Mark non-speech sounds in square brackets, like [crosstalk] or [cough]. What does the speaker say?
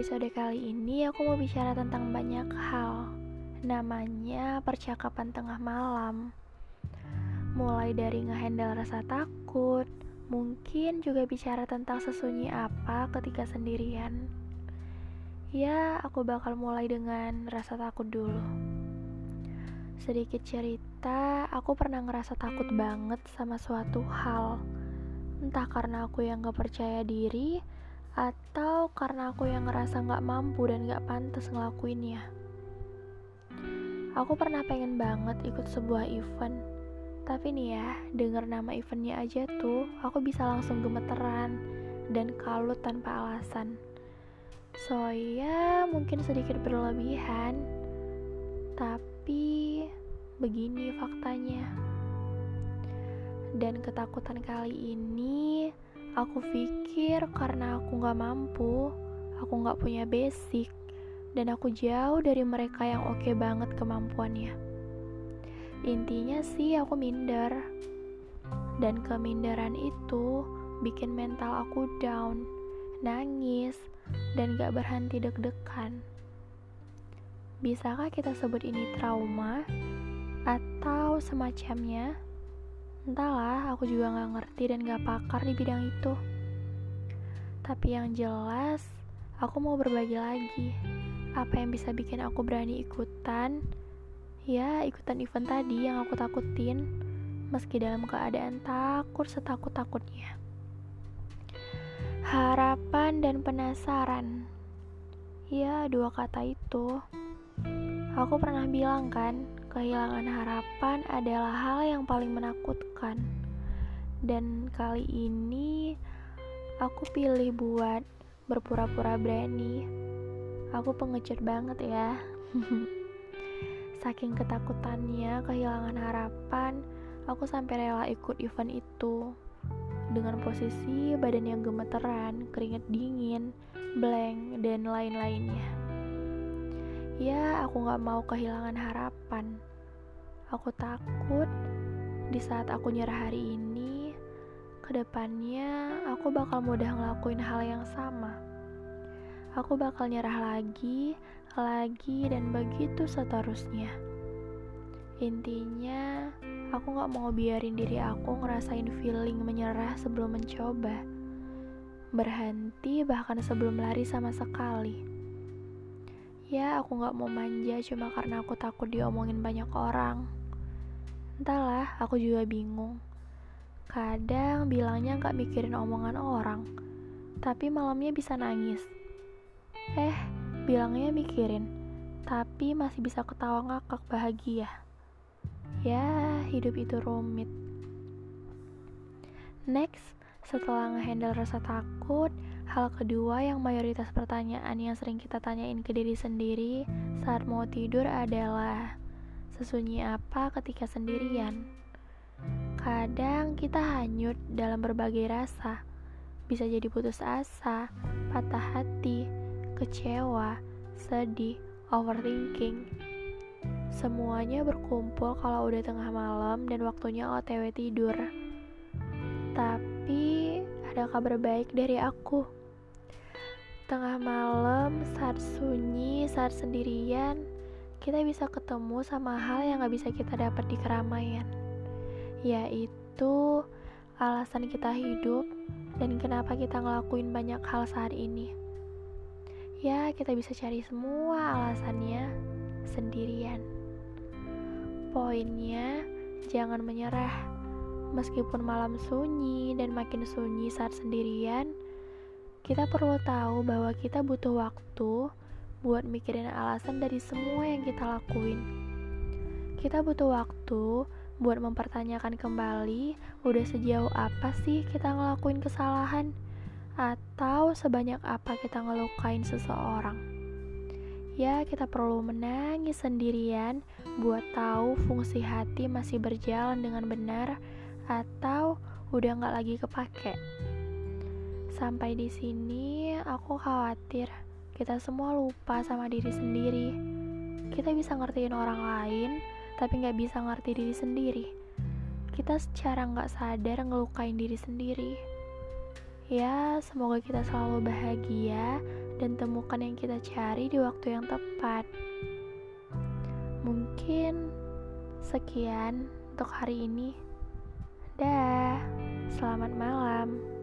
episode kali ini aku mau bicara tentang banyak hal. Namanya percakapan tengah malam. Mulai dari ngehandle rasa takut, mungkin juga bicara tentang sesunyi apa ketika sendirian. Ya, aku bakal mulai dengan rasa takut dulu. Sedikit cerita, aku pernah ngerasa takut banget sama suatu hal. Entah karena aku yang gak percaya diri, atau karena aku yang ngerasa gak mampu dan gak pantas ngelakuinnya. Aku pernah pengen banget ikut sebuah event, tapi nih ya, denger nama eventnya aja tuh, aku bisa langsung gemeteran dan kalut tanpa alasan. So ya, mungkin sedikit berlebihan, tapi begini faktanya. Dan ketakutan kali ini Aku pikir karena aku gak mampu, aku gak punya basic, dan aku jauh dari mereka yang oke okay banget kemampuannya. Intinya sih aku minder, dan keminderan itu bikin mental aku down, nangis, dan gak berhenti deg-degan. Bisakah kita sebut ini trauma atau semacamnya? Entahlah, aku juga gak ngerti dan gak pakar di bidang itu. Tapi yang jelas, aku mau berbagi lagi. Apa yang bisa bikin aku berani ikutan? Ya, ikutan event tadi yang aku takutin, meski dalam keadaan takut setakut-takutnya. Harapan dan penasaran. Ya, dua kata itu. Aku pernah bilang kan, Kehilangan harapan adalah hal yang paling menakutkan. Dan kali ini aku pilih buat berpura-pura berani. Aku pengecut banget ya. [laughs] Saking ketakutannya kehilangan harapan, aku sampai rela ikut event itu. Dengan posisi badan yang gemeteran, keringet dingin, blank, dan lain-lainnya. Ya, aku gak mau kehilangan harapan. Aku takut di saat aku nyerah hari ini, ke depannya aku bakal mudah ngelakuin hal yang sama. Aku bakal nyerah lagi, lagi, dan begitu seterusnya. Intinya, aku gak mau biarin diri aku ngerasain feeling menyerah sebelum mencoba. Berhenti bahkan sebelum lari sama sekali. Ya, aku gak mau manja cuma karena aku takut diomongin banyak orang. Entahlah, aku juga bingung. Kadang bilangnya gak mikirin omongan orang, tapi malamnya bisa nangis. Eh, bilangnya mikirin, tapi masih bisa ketawa ngakak bahagia. Ya, hidup itu rumit. Next, setelah ngehandle rasa takut, Hal kedua yang mayoritas pertanyaan yang sering kita tanyain ke diri sendiri saat mau tidur adalah sesunyi apa ketika sendirian. Kadang kita hanyut dalam berbagai rasa, bisa jadi putus asa, patah hati, kecewa, sedih, overthinking. Semuanya berkumpul kalau udah tengah malam dan waktunya OTW tidur. Tapi ada kabar baik dari aku. Tengah malam, saat sunyi, saat sendirian, kita bisa ketemu sama hal yang gak bisa kita dapat di keramaian, yaitu alasan kita hidup dan kenapa kita ngelakuin banyak hal saat ini. Ya, kita bisa cari semua alasannya sendirian. Poinnya, jangan menyerah. Meskipun malam sunyi dan makin sunyi saat sendirian, kita perlu tahu bahwa kita butuh waktu buat mikirin alasan dari semua yang kita lakuin. Kita butuh waktu buat mempertanyakan kembali udah sejauh apa sih kita ngelakuin kesalahan atau sebanyak apa kita ngelukain seseorang. Ya, kita perlu menangis sendirian buat tahu fungsi hati masih berjalan dengan benar atau udah nggak lagi kepake. Sampai di sini, aku khawatir kita semua lupa sama diri sendiri. Kita bisa ngertiin orang lain, tapi nggak bisa ngerti diri sendiri. Kita secara nggak sadar ngelukain diri sendiri. Ya, semoga kita selalu bahagia dan temukan yang kita cari di waktu yang tepat. Mungkin sekian untuk hari ini. Dah, selamat malam.